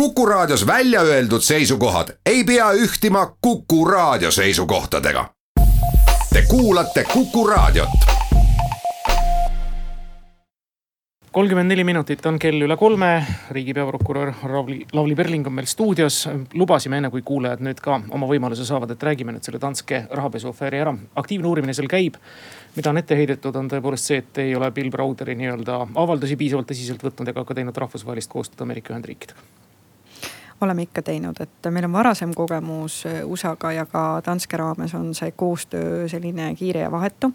Kuku Raadios välja öeldud seisukohad ei pea ühtima Kuku Raadio seisukohtadega. Te kuulate Kuku Raadiot. kolmkümmend neli minutit on kell üle kolme. riigi peaprokurör Lavly, Lavly Perling on meil stuudios. lubasime enne, kui kuulajad nüüd ka oma võimaluse saavad, et räägime nüüd selle Danske rahapesuafääri ära. aktiivne uurimine seal käib. mida on ette heidetud, on tõepoolest see, et ei ole Bill Browderi nii-öelda avaldusi piisavalt tõsiselt võtnud ega ka teinud rahvusvahelist koostööd Ameerika Ühendriikidega oleme ikka teinud, et meil on varasem kogemus USA-ga ja ka Danske raames on see koostöö selline kiire ja vahetu.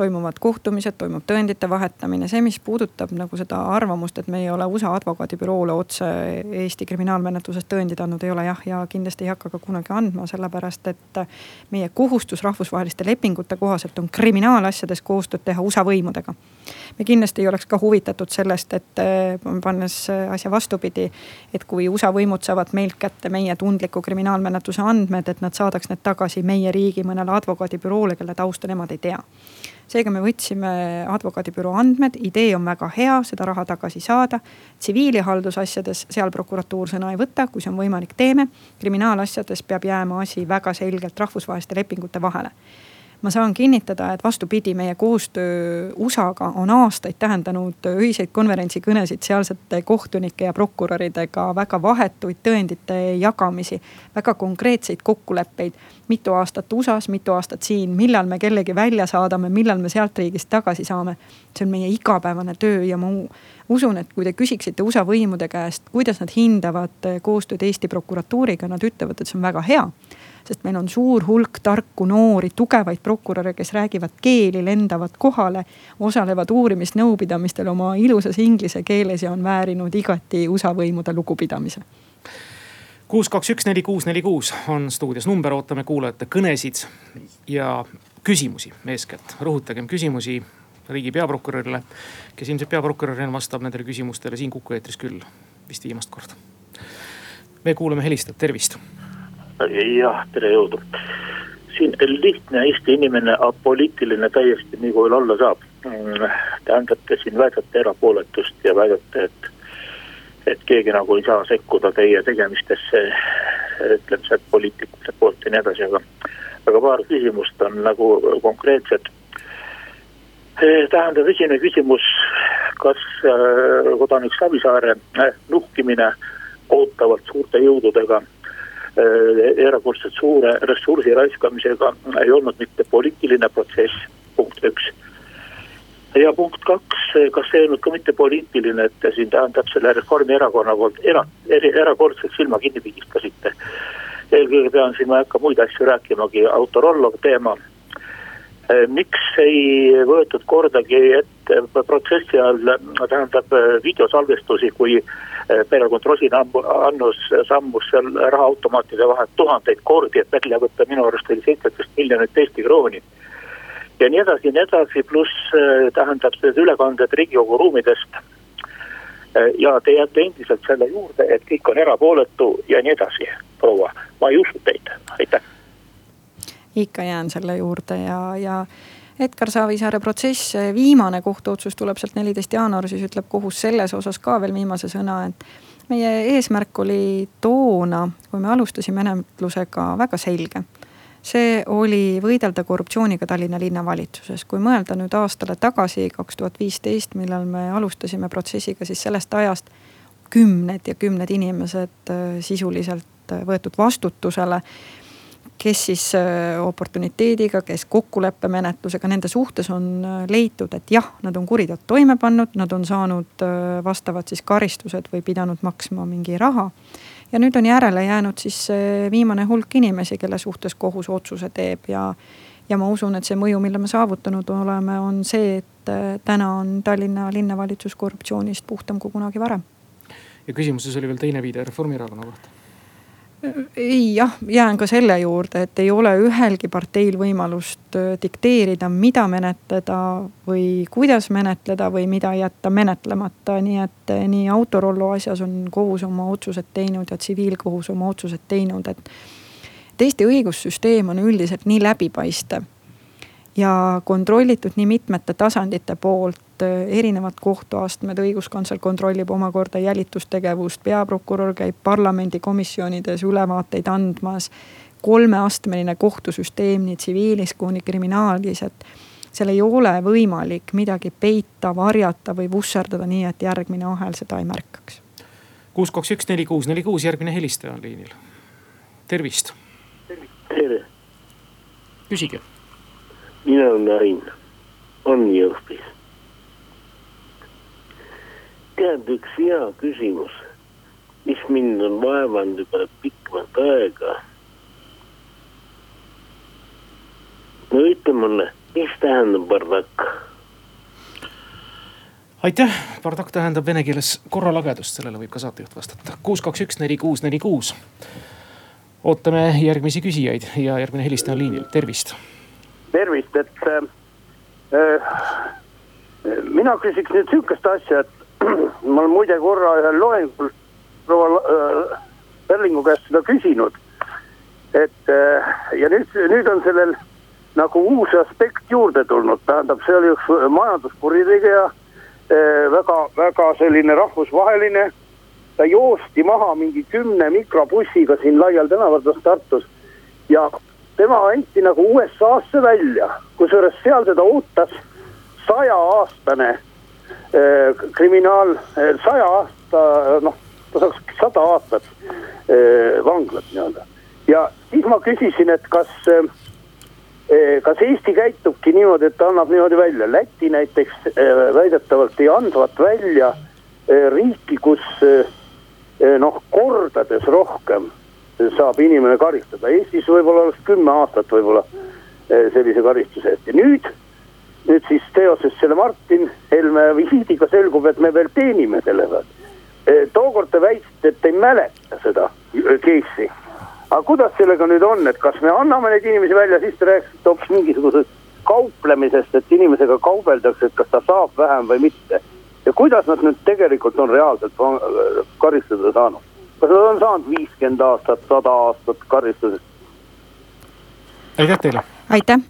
Toimuvad kohtumised, toimub tõendite vahetamine, see, mis puudutab nagu seda arvamust, et me ei ole USA advokaadibüroole otse Eesti kriminaalmenetluses tõendid andnud, ei ole jah, ja kindlasti ei hakka ka kunagi andma, sellepärast et meie kohustus rahvusvaheliste lepingute kohaselt on kriminaalasjades koostööd teha USA võimudega. me kindlasti ei oleks ka huvitatud sellest, et pannes asja vastupidi, et kui USA võimud saavad saavad meilt kätte meie tundliku kriminaalmenetluse andmed, et nad saadaks need tagasi meie riigi mõnele advokaadibüroole, kelle tausta nemad ei tea. Seega me võtsime advokaadibüroo andmed, idee on väga hea, seda raha tagasi saada. tsiviil- ja haldusasjades seal prokuratuur sõna ei võta, kui see on võimalik, teeme. kriminaalasjades peab jääma asi väga selgelt rahvusvaheliste lepingute vahele ma saan kinnitada, et vastupidi, meie koostöö USA-ga on aastaid tähendanud ühiseid konverentsikõnesid sealsete kohtunike ja prokuröridega, väga vahetuid tõendite jagamisi, väga konkreetseid kokkuleppeid. mitu aastat USA-s, mitu aastat siin, millal me kellegi välja saadame, millal me sealt riigist tagasi saame. see on meie igapäevane töö ja ma usun, et kui te küsiksite USA võimude käest, kuidas nad hindavad koostööd Eesti prokuratuuriga, nad ütlevad, et see on väga hea sest meil on suur hulk tarku noori, tugevaid prokuröre, kes räägivad keeli, lendavad kohale, osalevad uurimisnõupidamistel oma ilusas inglise keeles ja on väärinud igati USA võimude lugupidamise kuus, kaks, üks, neli, kuus, neli, kuus on stuudios number, ootame kuulajate kõnesid ja küsimusi eeskätt. rõhutagem küsimusi riigi peaprokurörile, kes ilmselt peaprokurörina vastab nendele küsimustele siin Kuku eetris küll vist viimast korda. me kuulame helistajat, tervist jah, tere jõudu. siin lihtne Eesti inimene, apoliitiline täiesti nii kui olla saab. tähendab, te siin väidate erapooletust ja väidate, et, et keegi nagu ei saa sekkuda teie tegemistesse, ütleme sealt poliitikute poolt ja nii edasi, aga, aga paar küsimust on nagu konkreetsed tähendab, esimene küsimus, kas äh, kodanik Savisaare äh, nuhkimine ootavalt suurte jõududega erakordselt suure ressursi raiskamisega ei olnud mitte poliitiline protsess, punkt üks. ja punkt kaks, kas see ei olnud ka mitte poliitiline, et te siin tähendab selle Reformierakonna poolt era, eri, erakordselt silma kinni pigistasite. eelkõige pean siin, ma ei hakka muid asju rääkimagi, Autorollov teema äh, miks ei võetud kordagi ette protsessi all, tähendab videosalvestusi, kui Eh, perekond Rosin annus sammus seal rahaautomaatide vahel tuhandeid kordi, et välja võtta, minu arust oli seitseteist miljonit Eesti krooni. ja nii edasi ja nii edasi, pluss eh, tähendab need ülekanded riigikogu ruumidest. Eh, ja te jääte endiselt selle juurde, et kõik on erapooletu ja nii edasi, proua, ma ei usu teid, aitäh. Ikka jään selle juurde ja, ja Edgar Savisaare protsess, viimane kohtuotsus tuleb sealt neliteist jaanuar, siis ütleb kohus selles osas ka veel viimase sõna, et meie eesmärk oli toona, kui me alustasime menetlusega, väga selge see oli võidelda korruptsiooniga Tallinna linnavalitsuses. kui mõelda nüüd aastale tagasi, kaks tuhat viisteist, millal me alustasime protsessiga, siis sellest ajast kümned ja kümned inimesed äh, sisuliselt äh, võetud vastutusele kes siis äh, oportuniteediga, kes kokkuleppemenetlusega, nende suhtes on äh, leitud, et jah, nad on kuriteod toime pannud, nad on saanud äh, vastavad siis karistused või pidanud maksma mingi raha. ja nüüd on järele jäänud siis viimane hulk inimesi, kelle suhtes kohus otsuse teeb ja ja ma usun, et see mõju, mille me saavutanud oleme, on see, et täna on Tallinna linnavalitsus korruptsioonist puhtam kui kunagi varem. ja küsimuses oli veel teine viide Reformierakonna kohta ei jah, jään ka selle juurde, et ei ole ühelgi parteil võimalust äh, dikteerida, mida menetleda või kuidas menetleda või mida jätta menetlemata, nii et äh, nii Autorollo asjas on kohus oma otsused teinud ja tsiviilkohus oma otsused teinud, et. et Eesti õigussüsteem on üldiselt nii läbipaistev ja kontrollitud nii mitmete tasandite poolt, erinevad kohtuastmed, õiguskantsler kontrollib omakorda jälitustegevust, peaprokurör käib parlamendikomisjonides ülevaateid andmas. kolmeastmeline kohtusüsteem nii tsiviilis kuni kriminaalis, et seal ei ole võimalik midagi peita, varjata või vusserdada nii, et järgmine ahel seda ei märkaks. kuus, kaks, üks, neli, kuus, neli, kuus, järgmine helistaja on liinil. tervist. tere. küsige. Ain, on Jõhvis. tead, üks hea küsimus, mis mind on vaevanud juba pikemat aega. no ütle mulle mis tähendab bardakk? aitäh, bardakk tähendab vene keeles korralagedust, sellele võib ka saatejuht vastata. kuus, kaks, üks, neli, kuus, neli, kuus. ootame järgmisi küsijaid ja järgmine helistaja on liinil, tervist. Tervist, et äh, mina küsiks nüüd sihukest asja, et ma olen muide korra ühel loengul proua äh, Perlingu käest seda küsinud. et äh, ja nüüd, nüüd on sellel nagu uus aspekt juurde tulnud, tähendab, see oli üks majanduskuritegeja eh,. väga, väga selline rahvusvaheline. ta joosti maha mingi kümne mikrobussiga siin laial tänavatel Tartus ja tema anti nagu USA-sse välja, kusjuures seal teda ootas sajaaastane eh, kriminaal eh,, saja aasta, noh, ta saaks sada aastat eh, vanglat nii-öelda. ja siis ma küsisin, et kas kas Eesti käitubki niimoodi, et ta annab niimoodi välja, Läti näiteks väidetavalt ei andvat välja riiki, kus noh, kordades rohkem saab inimene karistada, Eestis võib-olla oleks kümme aastat võib-olla sellise karistuse eest ja nüüd, nüüd siis seoses selle Martin Helme visiidiga selgub, et me veel teenime selle pealt. tookord te väitsite, et ei mäleta seda case'i aga kuidas sellega nüüd on, et kas me anname neid inimesi välja, siis te rääkisite hoopis mingisugusest kauplemisest, et inimesega kaubeldakse, et kas ta saab vähem või mitte. ja kuidas nad nüüd tegelikult on reaalselt karistada saanud? Kas nad on saanud viiskümmend aastat, sada aastat karistusest? aitäh teile. aitäh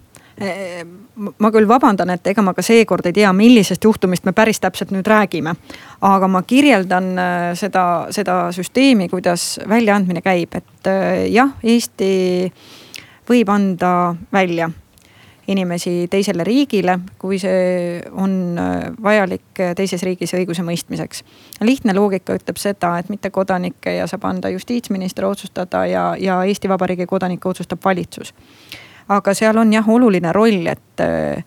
ma küll vabandan, et ega ma ka seekord ei tea, millisest juhtumist me päris täpselt nüüd räägime. aga ma kirjeldan äh, seda, seda süsteemi, kuidas väljaandmine käib, et äh, jah, Eesti võib anda välja inimesi teisele riigile, kui see on äh, vajalik teises riigis õigusemõistmiseks. lihtne loogika ütleb seda, et mittekodanikke ja saab anda justiitsminister otsustada ja, ja Eesti Vabariigi kodanikke otsustab valitsus aga seal on jah oluline roll, et äh,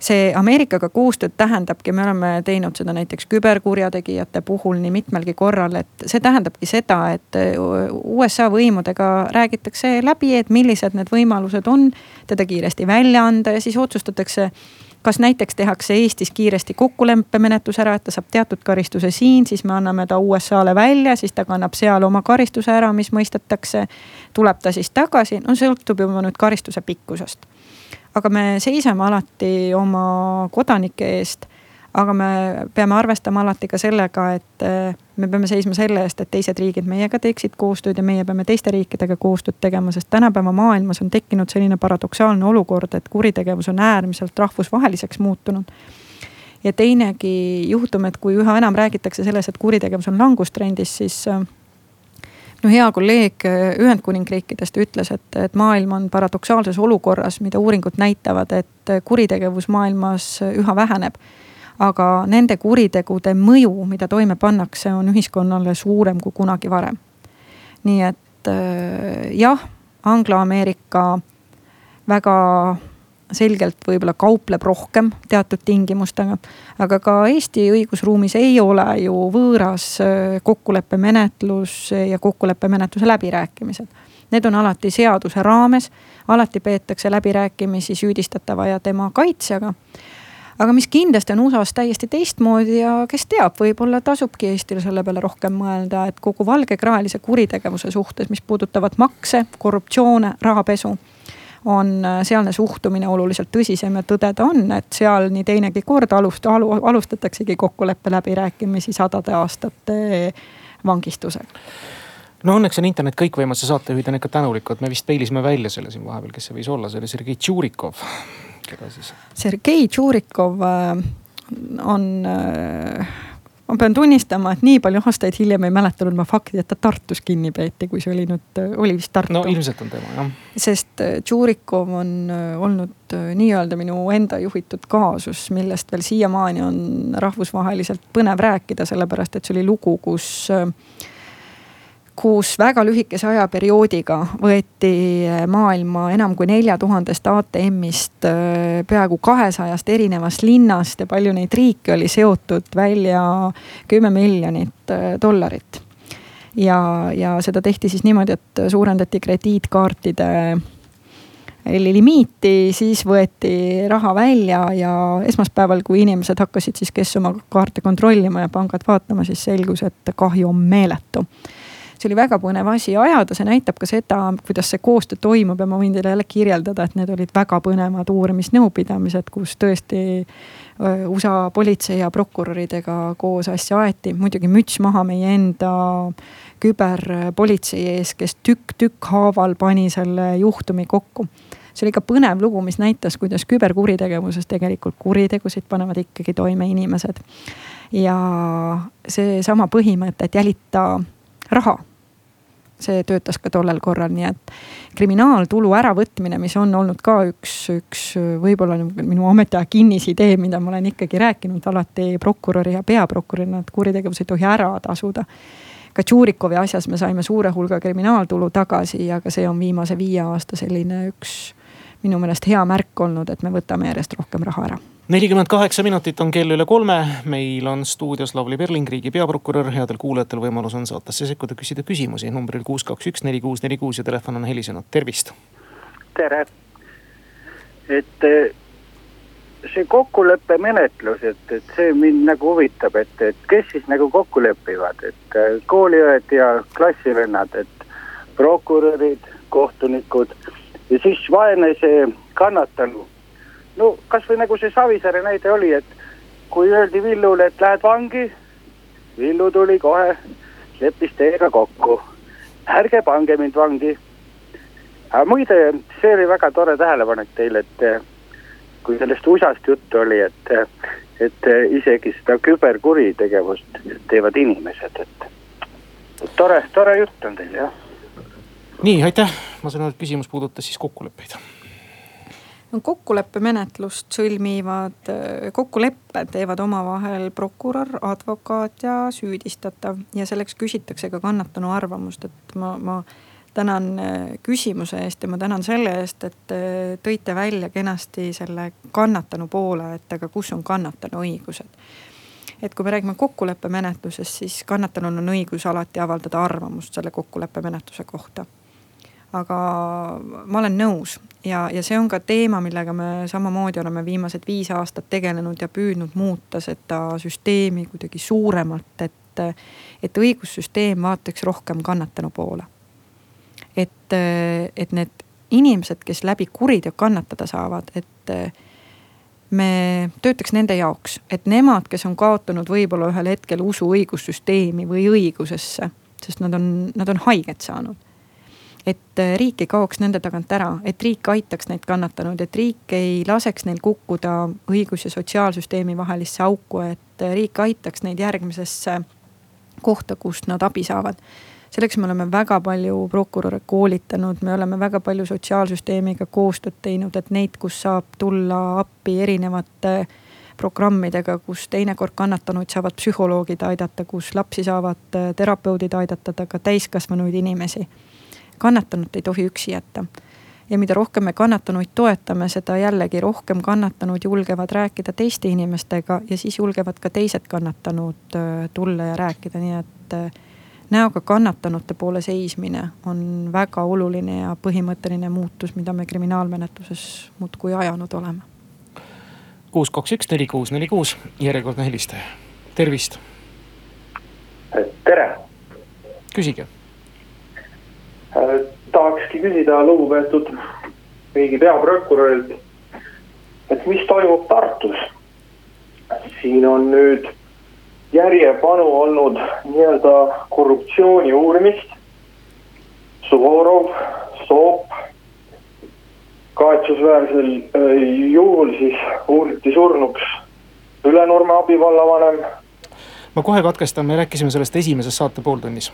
see Ameerikaga koostööd tähendabki, me oleme teinud seda näiteks küberkurjategijate puhul nii mitmelgi korral, et see tähendabki seda, et äh, USA võimudega räägitakse läbi, et millised need võimalused on. teda kiiresti välja anda ja siis otsustatakse kas näiteks tehakse Eestis kiiresti kokkuleppemenetlus ära, et ta saab teatud karistuse siin, siis me anname ta USA-le välja, siis ta kannab seal oma karistuse ära, mis mõistetakse. tuleb ta siis tagasi, no sõltub juba nüüd karistuse pikkusest. Aga me seisame alati oma kodanike eest aga me peame arvestama alati ka sellega, et eh, me peame seisma selle eest, et teised riigid meiega teeksid koostööd ja meie peame teiste riikidega koostööd tegema, sest tänapäeva maailmas on tekkinud selline paradoksaalne olukord, et kuritegevus on äärmiselt rahvusvaheliseks muutunud. Ja teinegi juhtum, et kui üha enam räägitakse sellest, et kuritegevus on langustrendis, siis no hea kolleeg eh, Ühendkuningriikidest ütles, et, et maailm on paradoksaalses olukorras, mida uuringud näitavad, et kuritegevus maailmas üha väheneb aga nende kuritegude mõju, mida toime pannakse, on ühiskonnale suurem kui kunagi varem. nii et äh, jah, Anglo-Ameerika väga selgelt võib-olla kaupleb rohkem teatud tingimustega. aga ka Eesti õigusruumis ei ole ju võõras äh, kokkuleppemenetlus ja kokkuleppemenetluse läbirääkimised. Need on alati seaduse raames, alati peetakse läbirääkimisi süüdistatava ja tema kaitsjaga aga mis kindlasti on USA-s täiesti teistmoodi ja kes teab, võib-olla tasubki Eestil selle peale rohkem mõelda, et kogu valgekraelise kuritegevuse suhtes, mis puudutavad makse, korruptsioone, rahapesu on äh, sealne suhtumine oluliselt tõsisem ja tõdeda on, et seal nii teinegi kord alust- alu,, alustataksegi kokkuleppe läbirääkimisi sadade aastate vangistusega no õnneks on internet kõikvõimas ja saatejuhid on ikka tänulikud, me vist peilisime välja selle siin vahepeal, kes see võis olla, see oli Sergei Tšurikov keda siis? Sergei Tšurikov on ma pean tunnistama, et nii palju aastaid hiljem ei mäletanud ma fakti, et ta Tartus kinni peeti, kui see oli nüüd, oli vist Tartu. no ilmselt on tema jah. sest äh, Tšurikov on äh, olnud äh, nii-öelda minu enda juhitud kaasus, millest veel siiamaani on rahvusvaheliselt põnev rääkida, sellepärast et see oli lugu, kus äh, kus väga lühikese ajaperioodiga võeti maailma enam kui nelja tuhandest ATM-ist äh, peaaegu kahesajast erinevast linnast ja palju neid riike oli seotud välja kümme miljonit äh, dollarit. ja, ja seda tehti siis niimoodi, et suurendati krediitkaartide limiiti, siis võeti raha välja ja esmaspäeval, kui inimesed hakkasid siis, kes oma kaarte kontrollima ja pangad vaatama, siis selgus, et kahju on meeletu see oli väga põnev asi ajada, see näitab ka seda, kuidas see koostöö toimub ja ma võin teile jälle kirjeldada, et need olid väga põnevad uurimisnõupidamised, kus tõesti USA politsei ja prokuröridega koos asja aeti. muidugi müts maha meie enda küberpolitsei ees, kes tükk tükkhaaval pani selle juhtumi kokku see oli ikka põnev lugu, mis näitas, kuidas küberkuritegevuses tegelikult kuritegusid panevad ikkagi toime inimesed. ja seesama põhimõte, et jälita raha see töötas ka tollel korral, nii et kriminaaltulu äravõtmine, mis on olnud ka üks, üks võib-olla minu ametiaja kinnisidee, mida ma olen ikkagi rääkinud alati prokuröri ja peaprokurörina, et kuritegevus ei tohi ära tasuda. ka Tšurikovi asjas me saime suure hulga kriminaaltulu tagasi ja ka see on viimase viie aasta selline üks minu meelest hea märk olnud, et me võtame järjest rohkem raha ära nelikümmend kaheksa minutit on kell üle kolme, meil on stuudios Lavly Perling, riigi peaprokurör, headel kuulajatel võimalus on saatesse sekkuda, küsida küsimusi. Numbril kuus, kaks, üks, neli, kuus, neli, kuus ja telefon on helisenud, tervist. tere, et eh, see kokkuleppemenetlus, et, et see mind nagu huvitab, et, et kes siis nagu kokku lepivad, et eh, kooliõed ja klassivennad, et prokurörid, kohtunikud. Ja siis vaene see kannatanu no kasvõi nagu see Savisaare näide oli, et kui öeldi Villule, et lähed vangi, Villu tuli kohe, leppis teiega kokku. ärge pange mind vangi. aga muide, see oli väga tore tähelepanek teil, et kui sellest USA-st juttu oli, et, et isegi seda küberkuritegevust teevad inimesed, et tore, tore jutt on teil jah. nii, aitäh, ma saan aru, et küsimus puudutas siis kokkuleppeid kokkuleppemenetlust sõlmivad, kokkuleppe teevad omavahel prokurör, advokaat ja süüdistatav ja selleks küsitakse ka kannatanu arvamust, et ma, ma tänan äh, küsimuse eest ja ma tänan selle eest, et äh, tõite välja kenasti selle kannatanu poole, et aga kus on kannatanu õigused. et kui me räägime kokkuleppemenetlusest, siis kannatanul on õigus alati avaldada arvamust selle kokkuleppemenetluse kohta aga ma olen nõus ja, ja see on ka teema, millega me samamoodi oleme viimased viis aastat tegelenud ja püüdnud muuta seda süsteemi kuidagi suuremalt, et, et õigussüsteem vaataks rohkem kannatanu poole. et, et need inimesed, kes läbi kuriteo kannatada saavad, et me töötaks nende jaoks, et nemad, kes on kaotanud võib-olla ühel hetkel usu õigussüsteemi või õigusesse, sest nad on, nad on haiget saanud et äh, riik ei kaoks nende tagant ära, et riik aitaks neid kannatanuid, et riik ei laseks neil kukkuda õigus- ja sotsiaalsüsteemi vahelisse auku, et äh, riik aitaks neid järgmisesse kohta, kust nad abi saavad. selleks me oleme väga palju prokuröre koolitanud, me oleme väga palju sotsiaalsüsteemiga koostööd teinud, et neid, kus saab tulla appi erinevate programmidega, kus teinekord kannatanuid saavad psühholoogid aidata, kus lapsi saavad äh, terapeudid aidata, aga ka täiskasvanuid inimesi kannatanut ei tohi üksi jätta. ja mida rohkem me kannatanuid toetame, seda jällegi rohkem kannatanud julgevad rääkida teiste inimestega ja siis julgevad ka teised kannatanud äh, tulla ja rääkida, nii et äh, näoga kannatanute poole seismine on väga oluline ja põhimõtteline muutus, mida me kriminaalmenetluses muudkui ajanud oleme. kuus, kaks, üks, neli, kuus, neli, kuus, järjekordne helistaja, tervist. tere. küsige tahakski küsida lugupeetud riigi peaprokurörilt, et mis toimub Tartus? siin on nüüd järjepanu olnud nii-öelda korruptsiooni uurimist. Suvorov, Soop, kahetsusväärsel juhul siis uuriti surnuks Ülenurme abivallavanem. ma kohe katkestan, me rääkisime sellest esimeses saate pooltunnis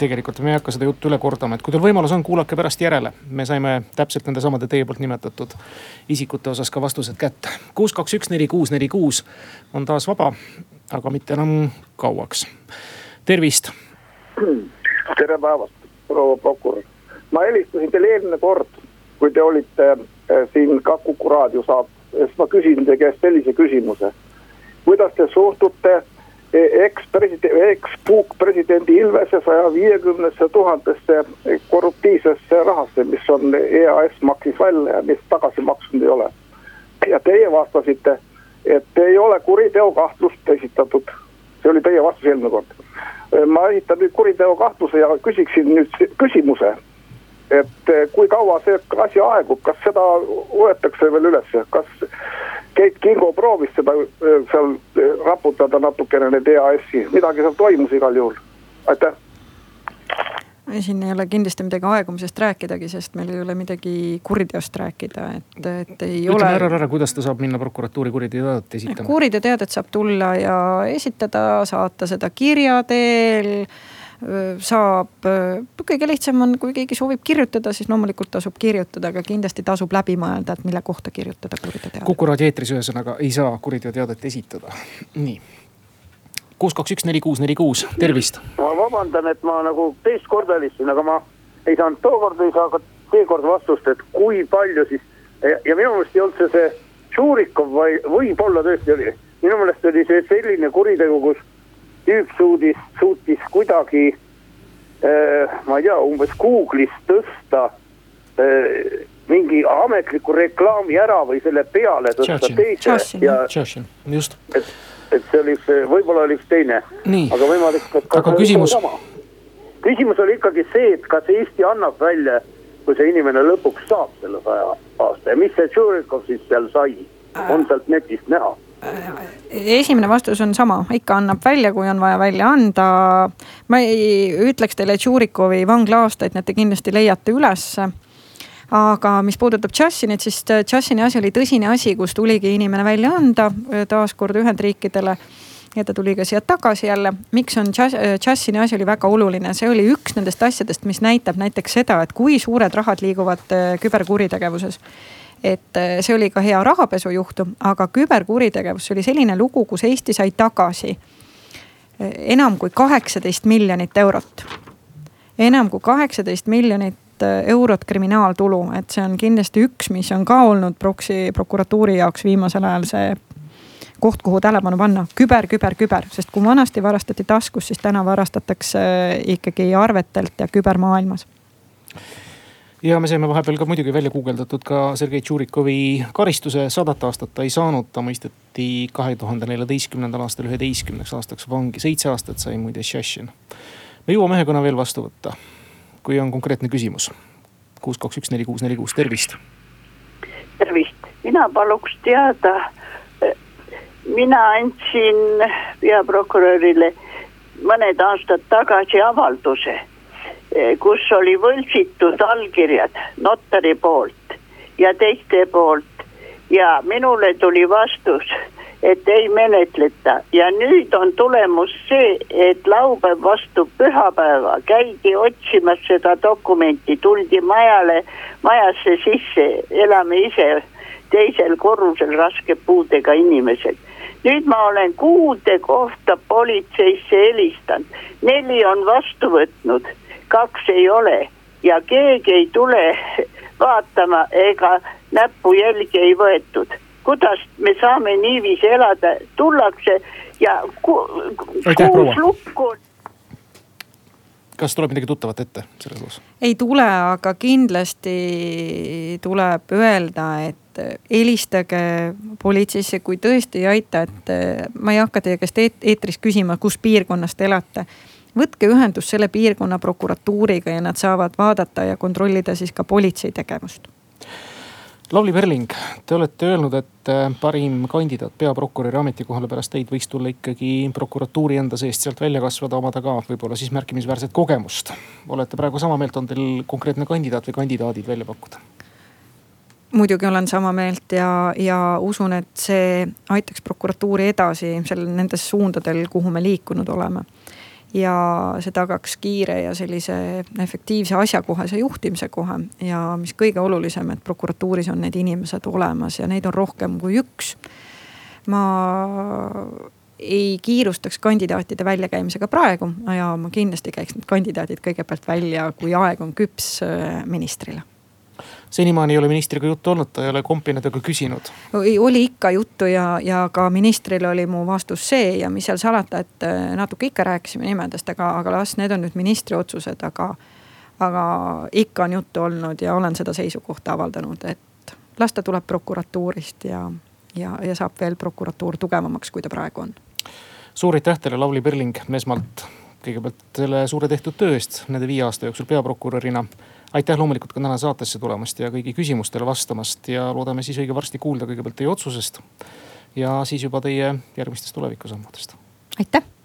tegelikult me ei hakka seda juttu üle kordama, et kui teil võimalus on, kuulake pärast järele. me saime täpselt nende samade teie poolt nimetatud isikute osas ka vastused kätte. kuus, kaks, üks, neli, kuus, neli, kuus on taas vaba, aga mitte enam kauaks. tervist. tere päevast, proua prokurör. ma helistasin teile eelmine kord, kui te olite eh, siin ka Kuku raadio saates, siis ma küsisin teie käest sellise küsimuse. kuidas te suhtute eks-president, eks-puukpresidendi Ilvese saja viiekümnesse tuhandesse korruptiivsesse rahasse, mis on EAS maksis välja ja mis tagasi maksnud ei ole. ja teie vastasite, et ei ole kuriteokahtlust esitatud. see oli teie vastus eelmine kord. ma esitan nüüd kuriteokahtluse ja küsiksin nüüd küsimuse. et kui kaua see asi aegub, kas seda võetakse veel ülesse, kas Keit Kingo proovis seda äh, seal raputada natukene need EAS-i, midagi seal toimus igal juhul, aitäh siin ei ole kindlasti midagi aegumisest rääkidagi, sest meil ei ole midagi kuriteost rääkida, et, et ei Ütleme ole. ära, ära, kuidas ta saab minna prokuratuuri kuriteoteadet esitama? kuriteoteadet saab tulla ja esitada, saata seda kirja teel saab, kõige lihtsam on, kui keegi soovib kirjutada, siis loomulikult tasub kirjutada, aga kindlasti tasub läbi mõelda, et mille kohta kirjutada kuriteoteade. kuku raadio eetris ühesõnaga ei saa kuriteoteadet esitada, nii. kuus, kaks, üks, neli, kuus, neli, kuus, tervist. ma vabandan, et ma nagu teist korda helistasin, aga ma ei saanud tookord, ei saa ka seekord vastust, et kui palju siis ja, minu meelest ei olnud see see Šurikov või võib-olla tõesti oli, minu meelest oli see selline kuritegu, kus tüüp suudis, suutis kuidagi äh,, ma ei tea, umbes Google'is tõsta äh, mingi ametliku reklaami ära või selle peale tõsta Churchill. teise ja Churchill, just. et, et see oli üks, võib-olla oli üks teine, aga võimalik, et. aga küsimus. küsimus oli ikkagi see, et kas Eesti annab välja, kui see inimene lõpuks saab selle saja aasta ja mis see Tšurikov siis seal sai, on sealt netist näha esimene vastus on sama, ikka annab välja, kui on vaja välja anda. ma ei ütleks teile Tšurikovi vangla aastaid, need te kindlasti leiate ülesse. aga mis puudutab Jussinit, siis Jussini asi oli tõsine asi, kus tuligi inimene välja anda taaskord Ühendriikidele ja ta tuli ka siia tagasi jälle. miks on Jussini asi oli väga oluline, see oli üks nendest asjadest, mis näitab näiteks seda, et kui suured rahad liiguvad küberkuritegevuses et see oli ka hea rahapesujuhtum, aga küberkuritegevus oli selline lugu, kus Eesti sai tagasi enam kui kaheksateist miljonit eurot. enam kui kaheksateist miljonit eurot kriminaaltulu, et see on kindlasti üks, mis on ka olnud proksi prokuratuuri jaoks viimasel ajal see koht, kuhu tähelepanu panna, küber, küber, küber, sest kui vanasti varastati taskust, siis täna varastatakse ikkagi arvetelt ja kübermaailmas ja me saime vahepeal ka muidugi välja guugeldatud ka Sergei Tšurikovi karistuse, sadat aastat ta ei saanud, ta mõisteti kahe tuhande neljateistkümnendal aastal üheteistkümneks aastaks vangi, seitse aastat sai muide Šešin. me jõuame ühe kõne veel vastu võtta, kui on konkreetne küsimus. kuus, kaks, üks, neli, kuus, neli, kuus, tervist. tervist, mina paluks teada. mina andsin peaprokurörile mõned aastad tagasi avalduse kus oli võltsitud allkirjad notari poolt ja teiste poolt. Ja minule tuli vastus, et ei menetleta. Ja nüüd on tulemus see, et laupäev vastu pühapäeva käidi otsimas seda dokumenti, tuldi majale, majasse sisse, elame ise teisel korrusel raske puudega inimesed. Nüüd ma olen kuude kohta politseisse helistanud, neli on vastu võtnud kaks ei ole ja keegi ei tule vaatama ega näpujälgi ei võetud. kuidas me saame niiviisi elada, tullakse ja ku, Aitäh, kuus lukku. kas tuleb midagi tuttavat ette selles loos? ei tule, aga kindlasti tuleb öelda, et helistage politseisse, kui tõesti ei aita, et ma ei hakka teie käest eetris küsima, kus piirkonnas te elate võtke ühendust selle piirkonna prokuratuuriga ja nad saavad vaadata ja kontrollida siis ka politsei tegevust. Lavly Perling, te olete öelnud, et äh, parim kandidaat peaprokuröri ametikohale pärast teid võiks tulla ikkagi prokuratuuri enda seest sealt välja kasvada, omada ka võib-olla siis märkimisväärset kogemust. olete praegu sama meelt, on teil konkreetne kandidaat või kandidaadid välja pakkuda? muidugi olen sama meelt ja, ja usun, et see aitaks prokuratuuri edasi seal nendes suundadel, kuhu me liikunud oleme. Ja see tagaks kiire ja sellise efektiivse asjakohase juhtimise kohe ja mis kõige olulisem, et prokuratuuris on need inimesed olemas ja neid on rohkem kui üks. ma ei kiirustaks kandidaatide väljakäimisega praegu ja ma kindlasti käiks need kandidaadid kõigepealt välja, kui aeg on küps ministrile senimaani ei ole ministriga juttu olnud, ta ei ole kompinud ega küsinud. oli ikka juttu ja, ja ka ministrile oli mu vastus see ja mis seal salata, et äh, natuke ikka rääkisime nimedest, aga, aga las need on nüüd ministri otsused, aga. aga ikka on juttu olnud ja olen seda seisukohta avaldanud, et las ta tuleb prokuratuurist ja, ja, ja saab veel prokuratuur tugevamaks, kui ta praegu on. suur aitäh teile, Lavly Perling, esmalt kõigepealt selle suure tehtud töö eest nende viie aasta jooksul peaprokurörina aitäh loomulikult ka täna saatesse tulemast ja kõigi küsimustele vastamast ja loodame siis õige varsti kuulda kõigepealt teie otsusest. ja siis juba teie järgmistest tulevikusammudest. aitäh